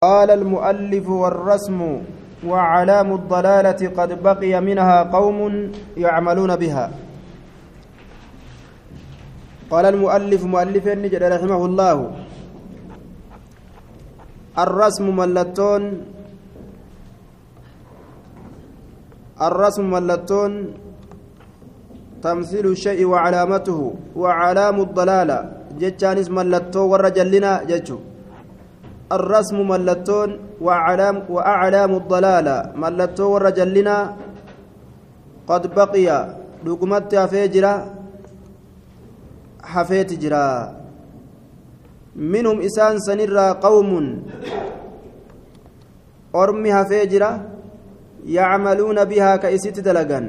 قال المؤلف والرسم وعلام الضلالة قد بقي منها قوم يعملون بها. قال المؤلف مؤلف النجد رحمه الله. الرسم ملتون. الرسم ملتون. تمثيل الشيء وعلامته وعلام الضلالة. جتشانس ملتو ورجلنا جتشو الرسم ملتون وأعلام, وأعلام الضلالة ملتو ورجلنا قد بقي. لقمت فيجرا حفيت جرا. منهم إسان سنرى قوم. أرمي فيجرا يعملون بها كإسيت دلقا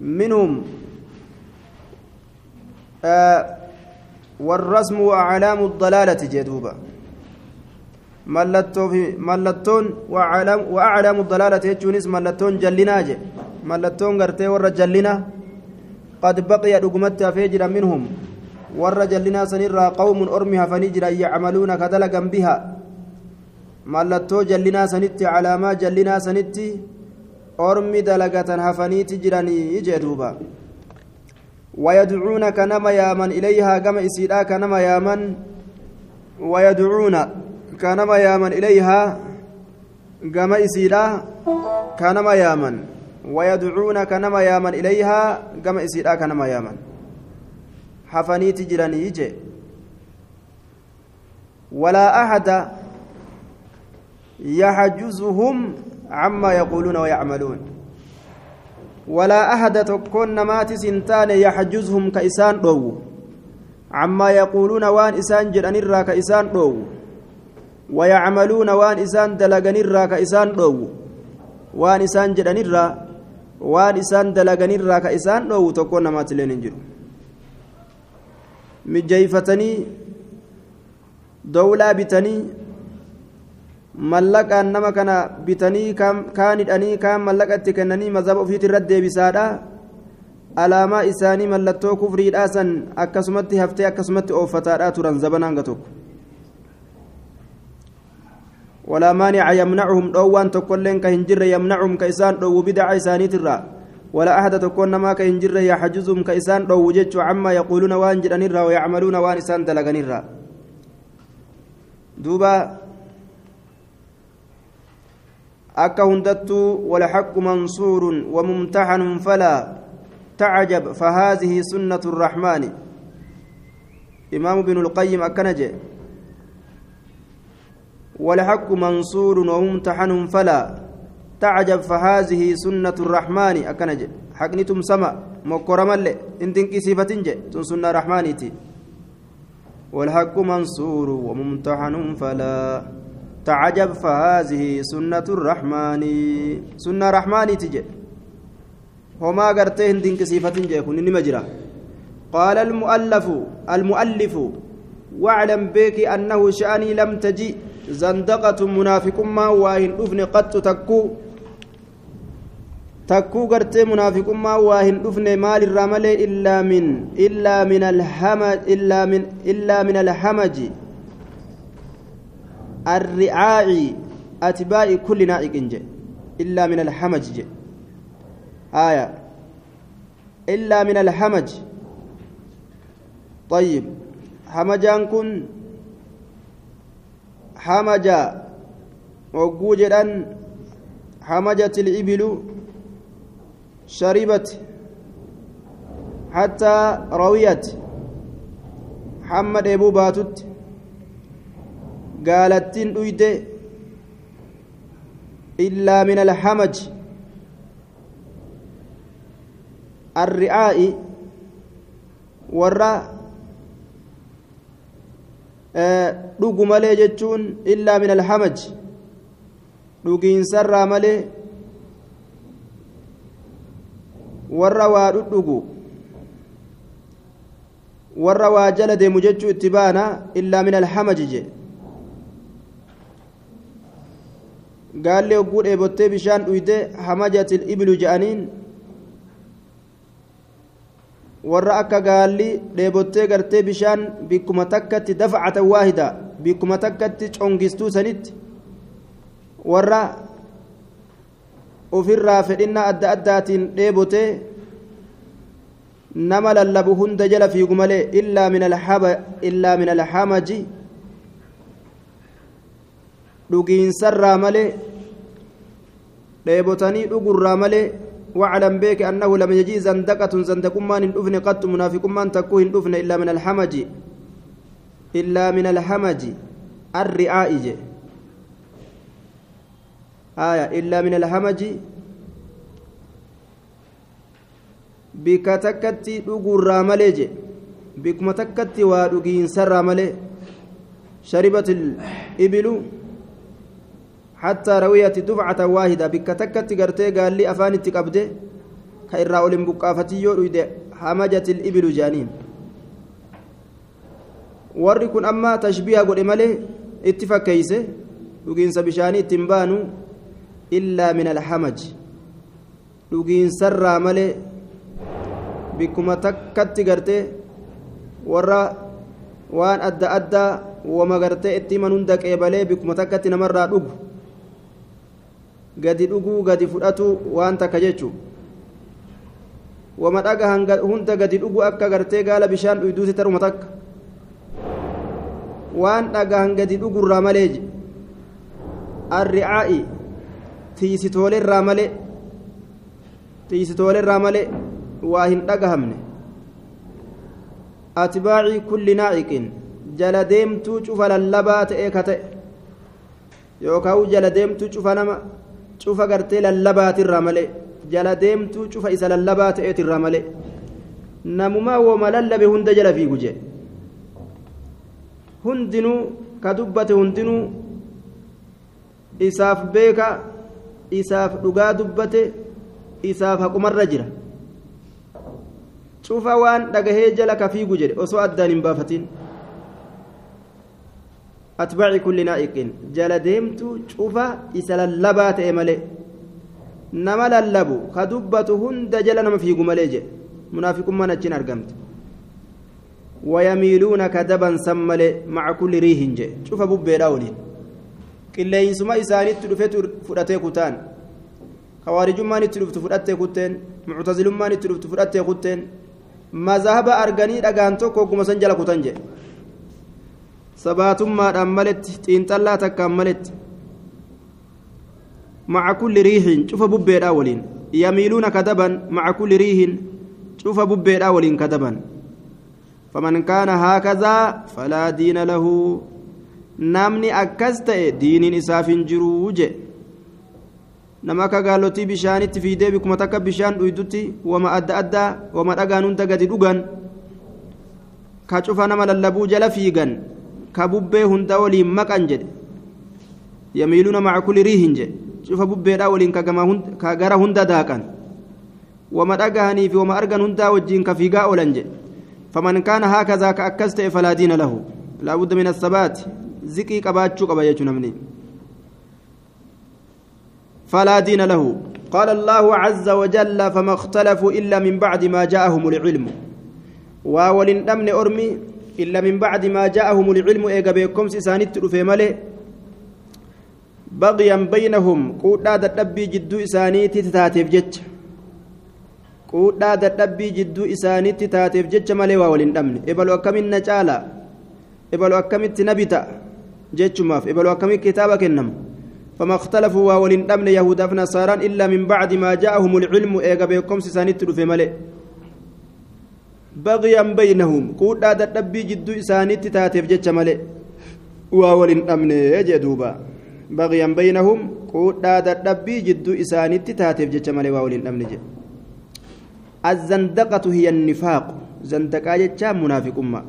منهم آه والرسم وأعلام الضلالة جدوبا ملتون وأعلام وأعلام الضلالة يجونس ملتون جلناج ملتون غرتي ور جلنا. قد بقي دغمت فيجر منهم. ور جلنا سنرا قوم أرمها فنجر يعملون كدلقا بها. mallattoo jallinaa sanitti calaamaa jallinaa sanitti ormi dalagatan hafaniiti jiranii jee duuba ويدعون كنما يامن إليها كما إسيدا كنما يامن. ويدعون كنما يامن إليها كما إسيدا كنما يامن. ويدعون كنما يامن إليها كما إسيدا كنما يامن. حفني تجرني يجي. ولا أحد يحجزهم عما يقولون ويعملون. ولا أحد تكون نمات سنتان يحجزهم كإسان دو. عما يقولون وان إسان جران الرا كإسان دو. ويعملون وان إسان دلغن الرا كإسان دو. وان إسان جران الرا وان إسان دلغن الرا كإسان دو تكون نمات لننجر مجيفتني دولة بتني mallaqaan nama kana bitanii kaan hidhanii kaan mallaqa itti kennanii mazhaba ofiitti irratti deebisaadha alaamaa isaanii mallattoo kufriidhaa san akkasumatti haftee akkasumatti ooffataadhaa turan zaban hanga tokko ولا مانع يمنعهم دوان تقولين كهنجر يمنعهم كإسان دو بدع إساني ترى ولا أحد تكون ما كهنجر يحجزهم كإسان دو وجدت عما يقولون وان جرانيرا ويعملون وان إسان دلغنيرا دوبا hundattuu walxaqu mansuurun wamumtaxanun falaa tacjab fahaadihi sunnatu الraxmaani imaamu binu lqayim akkana jee والحق منصور وممتحن فلا تعجب فهذه سنة الرحمن أكنج حقنتم سما مكرما لي انتن كسيفتن جي سنة رحمانيتي والحق منصور وممتحن فلا تعجب فهذه سنة الرحمن. سنة رحمن تجي. هما قرتين دين كسيفة جيكون مجرى قال المؤلف المؤلف واعلم بك أنه شأني لم تجي. زندقة منافق ما واهن أفن قد تكو. تكو قرتي منافق ما واهن أفن مال الرمل إلا من إلا من الحمج إلا من إلا من الحمج الرعاع أتباع كل نائق جي إلا من الحمج جي. آية. إلا من الحمج. طيب. حمجان كن حمج وجوجا حمجت الإبل شربت حتى رويت. حمد أبو باتت min alhamaj arri'aa'i warra dhugu malee jechuun illaa min alhamaj dhugiinsarraa malee warra waa dhudhugu warra waa jala deemu jechuu itti baana illaa min alhamaji jee gaallee hogguu dheebottee bishaan dhuyde hamajatil ibilu je'aniin warra akka gaalli dheebottee gartee bishaan bikkuma takkatti dafacatan waahida bikkuma takkatti congistuu sanitti warra ofirraa fedhinnaa adda addaatiin dheebotee nama lallabu hunda jala fiigu malee illaa min alhamaji dhugiinsarraa malee dheebotanii dhugurraa malee واعلم بك أنه لم يجي زندقة زندقمان دفن قط منافقمان تكوه دفن إلا من الحمج إلا من الحمج الرعاء آية إلا من الحمج takkatti dhugurraa malee je bikuma takkatti waa dhugiinsarraa malee sharibat ibilu حتى رويت دفعة واحدة بك تكت قرتي قال لي أفاني تقبده كإرى أولم بقافتي يوريد همجت الإبل جانين tashbiha godhe malee itti fakkeeyse dhugiinsa bishaanii ittiin baanu illaa min alhamaj dhugiinsarraa malee bikkuma takkatti gartee warra waan adda addaa wama gartee itti himan hunda qeebalee bikkuma takkatti namarraa dhugu gadi dhuguu gadi fudhatu waan takka jechuun wama dhaga hunda gadi dhuguu akka gartee gaala bishaan dhuyduusi taruma takka. Waan dhagaan gadi dhugurraa malee arricaa'i tiisitoolerraa malee tiisitoolerraa malee waa hin dhagahamne. Atbaacii kulli naaciqin jala deemtuu cufa lallabaa ta'ee ka ta'e. Yookaan jala deemtuu cufa nama cufa gartee lallabaatirraa malee jala deemtuu cufa isa lallabaa ta'eetirraa malee namumaa wooma lallabe hunda jala fiigu jee. Hundinuu ka dubbate hundinuu isaaf beeka isaaf dhugaa dubbate isaaf haqumarra jira. Cufa waan dhagahee jala ka fiigu jedhe osoo addaan hin baafatiin atbaaci kulli naa'iqin jala deemtu cufa isa lallabaa ta'e malee nama lallabu ka dubbatu hunda jala nama fiigu malee jedhe munaafiqummaan achiin argamte wayamiiluuna ka dabansan malee maca kulli riihin jedhe cufa bubbeedha waliin qilleensuma isaanitti dhufetu fudhatee kutaan kawaarijummaan itti dhuftu fudhattee kutteen muctazilummaan itti dhuftu fudhattee kutteen mazahaba arganii dhagaan tokko ogguma san jala kutan jedhe sabaatummaadhaan maletti xiinxallaa takkaan maletti maca kulli riihin cufa bubbeedhaa waliin yamiiluuna kadaban maca kulli riihin cufa bubbeedhaa waliin kadaban faman kaana haakazaa falaa diina lahu namni akkas ta'e diiniin isaaf hin jiruu je nama akka gaalotii bishaanitti fiidee bikkuma takka bishaan dhuydutti wama adda addaa wama dhagaan hunda gadi dhugan ka cufa nama lallabuu jala fiigan maqan jedhe yamiiluuna maca kulli riihin jedhe cufa bubbeedhaa waliin ka gara hunda daaqan wama dhagahanii fi wama argan hundaa wajjiin ka fiigaa oolan jedhe faman kaana haakazaa ka akkas ta'e falaa diina lahu laa budda min assabaati ziqii qabaachuu qaba jechuu namni فلا دين له قال الله عز وجل فما اختلفوا إلا من بعد ما جاءهم العلم وولن أمن أرمي إلا من بعد ما جاءهم العلم إيجا بيكم سيسانيت رفي ملي. بغيا بينهم قودا دبي جدو إسانيتي تتاتيف جتش قودا دبي جدو إسانيتي تتاتيف جتش ملي وولن أمن إبلو أكمن نجالا. إبلو أكمت نبتا جتش ماف إبلو أكمت كتابك النم فما اختلفوا وولن أمن يهودا فنصارى إلا من بعد ما جاءهم العلم إيجا بيكم سيسانيت رفي ملي. بغيا بينهم. قودا دبي جدو إسانيت تاتيف جتش ملي. وولن أمن يجدوبا بغيا بينهم. قودا دبي جدو إسانيت تاتيف جتش ملي وولن أمن جد الزندقة هي النفاق. زندقة جتش منافق أمة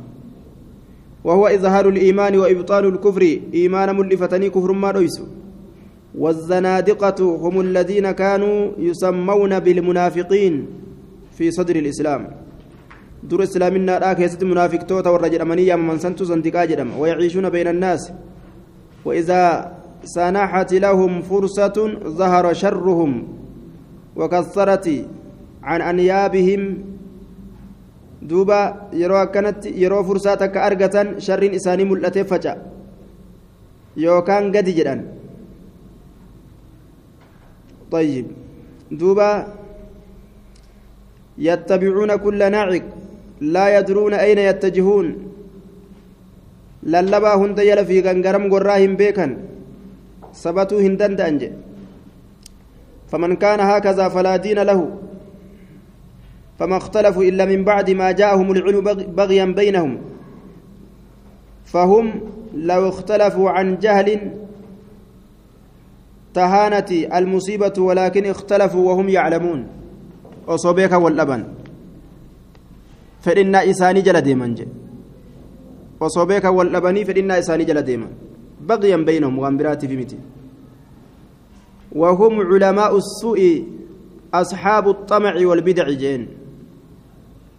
وهو إظهار الإيمان وإبطال الكفر. إيمان ملفتني كفر ما ريسو والزنادقة هم الذين كانوا يسمون بالمنافقين في صدر الإسلام. دور إسلامنا لا كيست منافق توتا والرجل أمنية من سنتو زندقا جدم ويعيشون بين الناس وإذا سنحت لهم فرصة ظهر شرهم وكثرت عن أنيابهم yeroo akkanatti yeroo fursaa takka argatan sharriin isaanii mul'atee faca'a yookaan gadi jedhan. طيب دوبا يتبعون كل ناعق لا يدرون أين يتجهون. jala fiigan garam gorraa hin beekan sabatuu hin danda'an jedhe فمن كان هكذا فلا دين له. فما اختلفوا إلا من بعد ما جاءهم العلم بغيا بينهم. فهم لو اختلفوا عن جهل تهانت المصيبة ولكن اختلفوا وهم يعلمون. وصبيك واللبن فإن إساني جلد من جي وصبيك واللبني فإن إساني جلد من بغيا بينهم وأنبرات في متي وهم علماء السوء أصحاب الطمع والبدع جين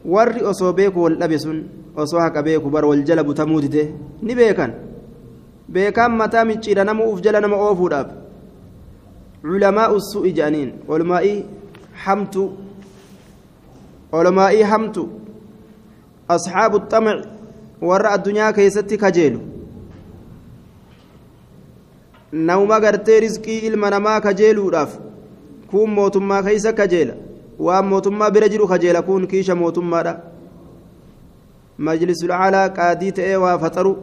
warri osoo beeku wal dhabe sun osoo haqa beeku bar wal jala butamuu dide ni beekan beekaan mataa micciidha nama uf jala nama oofuudhaaf culamaa'u su'i asxaabu xamac warra addunyaa keessatti kajeelu nauma gartee rizqii ilma namaa kajeeluudhaaf kuun mootummaa keeysa kajeela waan mootummaa bira jiru kajeela kun kiisha mootummaadha majlisul calaa qaadii ta'ee waa faxaru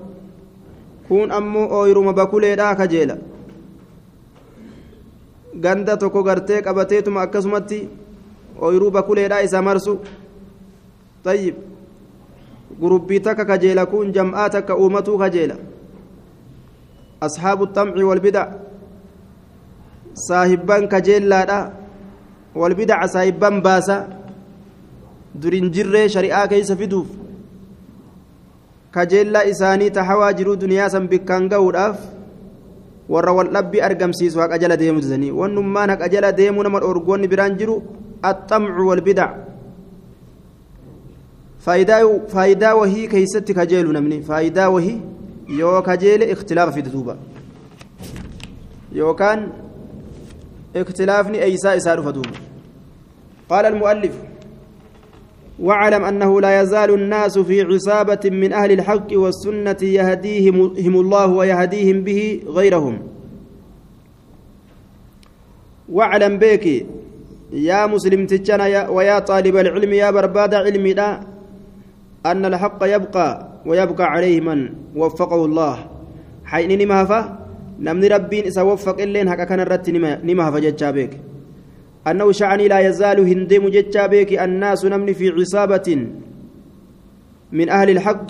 kun ammoo ooyiruma bakuleedha kajeela ganda tokko gartee qabateetuma akkasumatti ooyiruu bakuleedha isa marsu tayyib gurubbii takka kajeela kun jam'aa takka uumatuu kajeela. Asxaabu xamci walbida saahibban kajeellaadha. Walbidaca saahibban baasa. Durin jirree shari'aa keeysa fiduuf. Kajeellaa isaanii ta hawaa jiruu duniyaa san bikkaan ga'uudhaaf warra waldhabbii argamsiisu haqa jala deemu jedhanii wannummaan haqa jala deemuu nama dhorgoonni biraan jiru axxamcu walbidaca faayidaa wahii keeysatti kajeelu namni faayidaa wahii yoo kajeele ikhtilaafa fide duuba yookaan اختلافني أيساء إسار فدوب قال المؤلف واعلم أنه لا يزال الناس في عصابة من أهل الحق والسنة يهديهم الله ويهديهم به غيرهم۔ واعلم بك يا مسلم تجنا ويا طالب العلم يا برباد علمي أن الحق يبقى ويبقى عليه من وفقه الله. حين نمهفه نمني ربين إذا وفق إلين هكا كان الرت نمهف جتشابيك أنه شعني لا يزال هندم جتشابيك الناس نمني في عصابة من أهل الحق.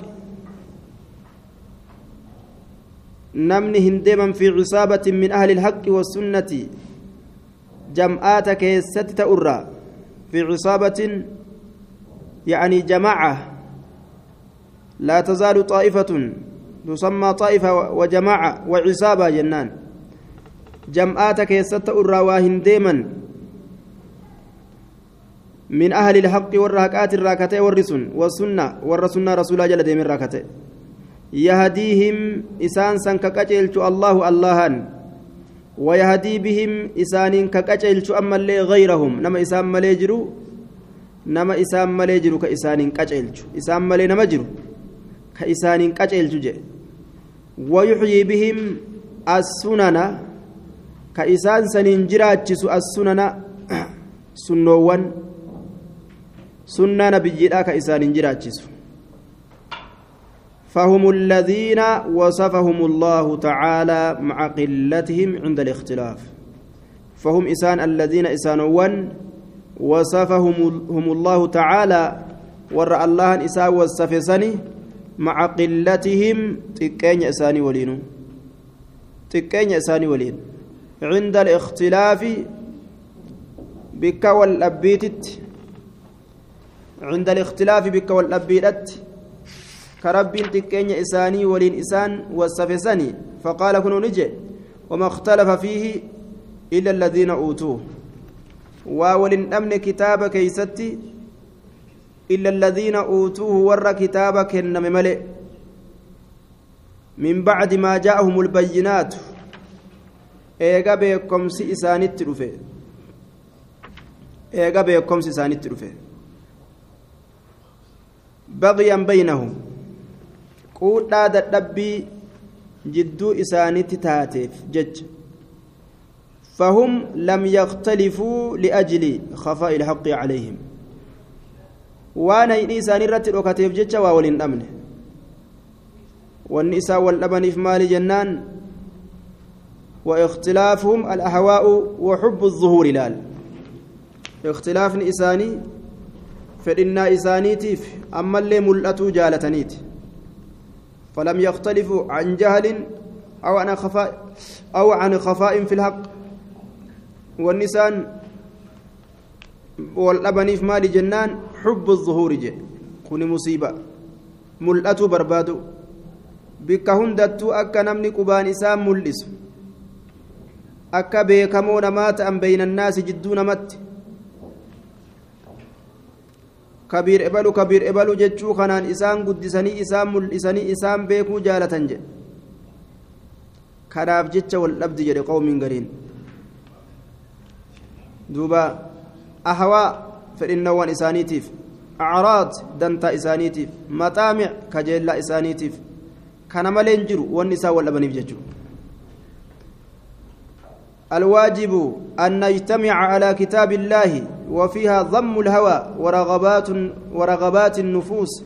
نمني هندما في عصابة من أهل الحق والسنة. جمعاتك ست تأرى في عصابة يعني جماعة لا تزال طائفة تسمى طائفة وجماعة وعصابة جنان. جمعاتك يست أرى واهندما من أهل الحق والرهكات الراكتة والرسن والسنة والرسنة رسول جل ديم الراكتة يهديهم إسان سن ككجلت الله اللهان. ويهدي بهم إسان ككجلت أما اللي غيرهم. نما إسان مليجرو نما إسان مليجرو كإسان كجلت إسان ملي نمجرو كإسان كجلت جي ويحيي بهم السنن كإسان سنين جراتشس السنن سنوان سنة نبيجيرا كإسان جراتشس فهم الذين وصفهم الله تعالى مع قلتهم عند الاختلاف فهم إسان الذين إسانوان وصفهم هم الله تعالى ورأى الله مع قلتهم تكين إساني ولينو تكين إساني ولين. عند الاختلاف بك والأبيتت. عند الاختلاف بك والأبيتت. كرب تكين إساني ولين إسان والسفسني فقال كنوا نجي. وما اختلف فيه إلا الذين أوتوه. وولن أمن كتاب كيستي. إلا الذين أوتوه ور كتاب كنم ملئ من بعد ما جاءهم البينات. eega beekomsi isaanitti dhufe eega beekomsi isaanitti dhufe بغيا بينهم. قولا دبي جدو إسانيت تاتيف. جج. فهم لم يختلفوا لأجل خفاء الحق عليهم. Waan hidhii isaanii irratti dhokateef jecha waa waliin dhabne. Wanni isaa wal dhabaniif maali jennaan? واختلافهم الأهواء وحب الظهور لال اختلاف إساني فإنا إسانيتيف أما اللي ملأتو جالتنيت فلم يختلفوا عن جهل أو عن خفاء أو عن خفاء في الحق والنسان والأبنيف مال جنان حب الظهور جي كوني مصيبة. ملأتو بربادو. بك هندتو أكا نمني قبان إسام ملئس أكا بيكمون مات أم بين الناس جدون مت كبير إبلو كبير إبلو جتشو خنان إسان قدسني إسان ملئسني إسان بيكو جالة جي kanaaf jecha wal dhabdi jedhe qawmiin gariin duuba fedhinnawwan isaaniitiif acraad dantaa isaaniitiif maxaamic kajeellaa isaaniitiif kana malee hin jiru wanni isaan wal الواجب أن نجتمع على كتاب الله وفيها ضم الهوى ورغبات ورغبات النفوس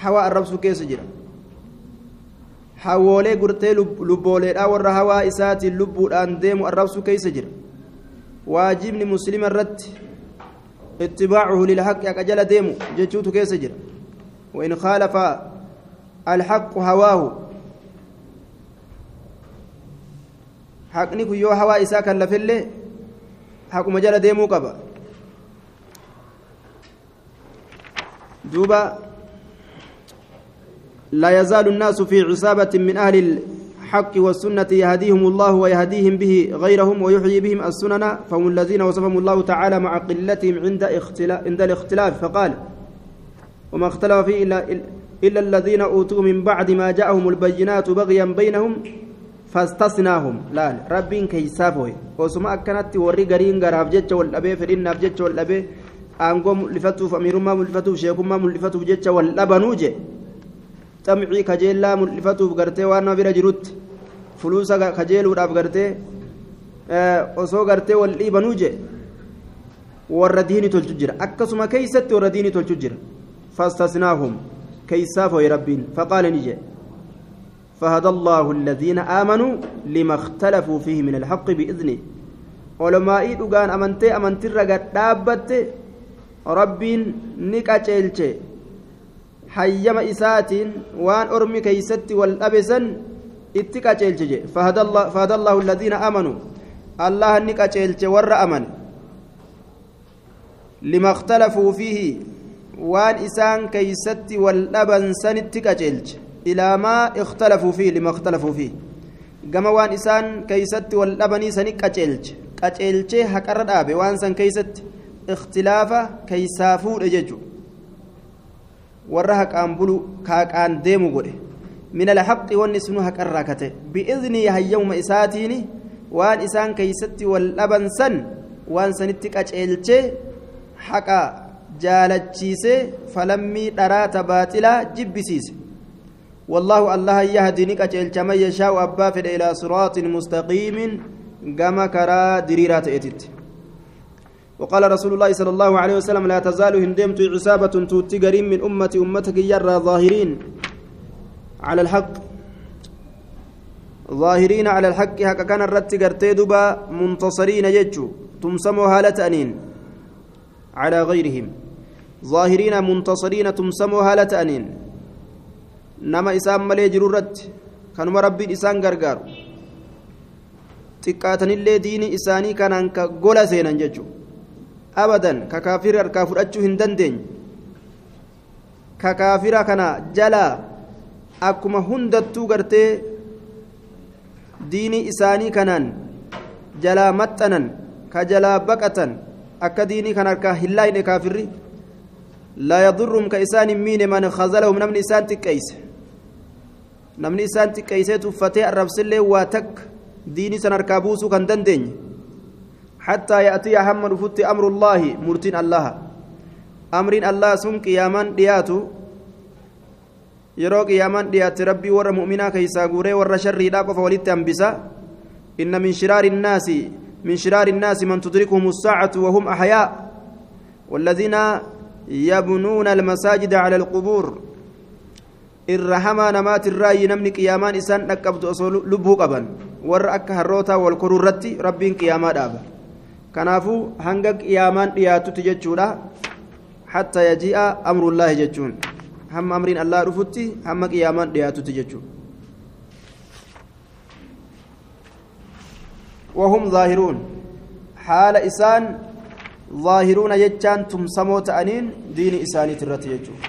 هواء الرب كيس جرا hawoolee gurtee lubbooleedhaa warra hawaa isaatiin lubbuudhaan deemu arrabsu keeysa jira waajibni muslima irratti اتباعه للحق أجل ديمو جتشوت كيس وإن خالف الحق هواه. حقني كيو هوا إساء لفله حق مجال ديمو قبا دوبا لا يزال الناس في عصابة من أهل الحق والسنة يهديهم الله ويهديهم به غيرهم ويحيي بهم السنن فهم الذين وصفهم الله تعالى مع قلتهم عند عند الاختلاف. فقال وما اختلف فيه إلا, إلا الذين أوتوا من بعد ما جاءهم البينات بغيا بينهم فاستثناهم. لا رب كيسافه وسما أكنت وري غرين غراف جتش والأبي فرين جتش والأبي. أنقوم ملفتوف أمير ما ملفتوف شيخ ما ملفتوف جتش والأبنوجة. Bira jirutti fuluusa kajeeluudhaaf gartee osoo gartee wal dhiibanuu je warra diini tolchu jira akkasuma keeysatti warra diini tolchu jira fastasnaahum keeysaaf hoy rabbiin faqaale ni jedhe فهدى الله الذين آمنوا لما اختلفوا فيه من الحق بإذنه علماء دوغان أمنتي أمنتي رغت دابت ربين نكا ormi keeysatti wal dhabesan itti qaceelche je fahada allaahu aladiina aamanuu allah ni qaceelche warra amane lima اkhtalafuu fiihi waan isaan keeysatti wal dhaban sanitti qaceelche ilaa maa اkhtalafuu fiihi lima اkhtalafuu fiihi gama waan isaan keeysatti wal dhabanii sani qaceelche qaceelchee haqarra dhaabe waan san keeysatti ikhtilaafa keeysaa fuudhe jechuudha warra haqaan bulu kaaqaan deemu godhe min alhaqi wanni sunu haqarraa kate bi'iznii hayyawma isaatiini waan isaan keeysatti wal dhaban san waan sanitti qaceelchee haqa jaalachiisee falammii dharaata baaxilaa jibbisiise والله الله يهدي نكاچل من يشاء أبا فد إلى صراط مستقيم كما كرا دريرات إتت وقال رسول الله صلى الله عليه وسلم لا تزال هندمت عصابة توتي من أمتي أمتك يرى ظاهرين على الحق. ظاهرين على الحق هكا كان الرت قرتي دبا منتصرين يجو تمسموا هالة أنين على غيرهم. ظاهرين منتصرين تمسموا هالة أنين. نما إسام ملي جرورت كانوا ربي إسان غرغار. xiqqaatanillee diini isaanii kanaan ka gola seenan jechuudha abadan ka kaafira harkaa fudhachuu hin dandeenye ka kaafira kana jalaa akkuma hundattuu gartee diinii isaanii kanaan jalaa maxxanan ka jalaa baqatan akka diinii kan harkaa hin laayne kaafirri laa yadurrum ka isaan hin miine man khazalahum namni isaan xiqqeeyse namni isaan xiqqeeysee tuffatee arrabsillee waa takka diinii san harkaa buusuu kan dandeenye حتى يأتي هم رفت أمر الله مرتين الله allah sun qiyaamaan dhiyaatu yeroo qiyaamaan dhiyaate rabbii warra mu'minaa keeysaa guuree warra sharriidhaa qofa walitti hambisa inna min shiraari innaasi min shiraari innaasi man tudrikuhum الساعة وهم أحياء والذين يبنون المساجد على القبور hamaa namaati irraayi namni qiyaamaan isaan dhaqqabdu osoo lubbuu qaban warra akka harrootaa wal koruu irratti rabbiin qiyaamaa dhaaba kanaafuu hanga qiyaamaan dhiyaatutti jechuudha hatta yaji'a amrullaahi jechuun hamma amriin allaa dhufutti hamma qiyaamaan dhiyaatutti jechuudha وهم ظاهرون حال إسان ظاهرون يجان تمسمو تأنين دين إساني ترتي يجون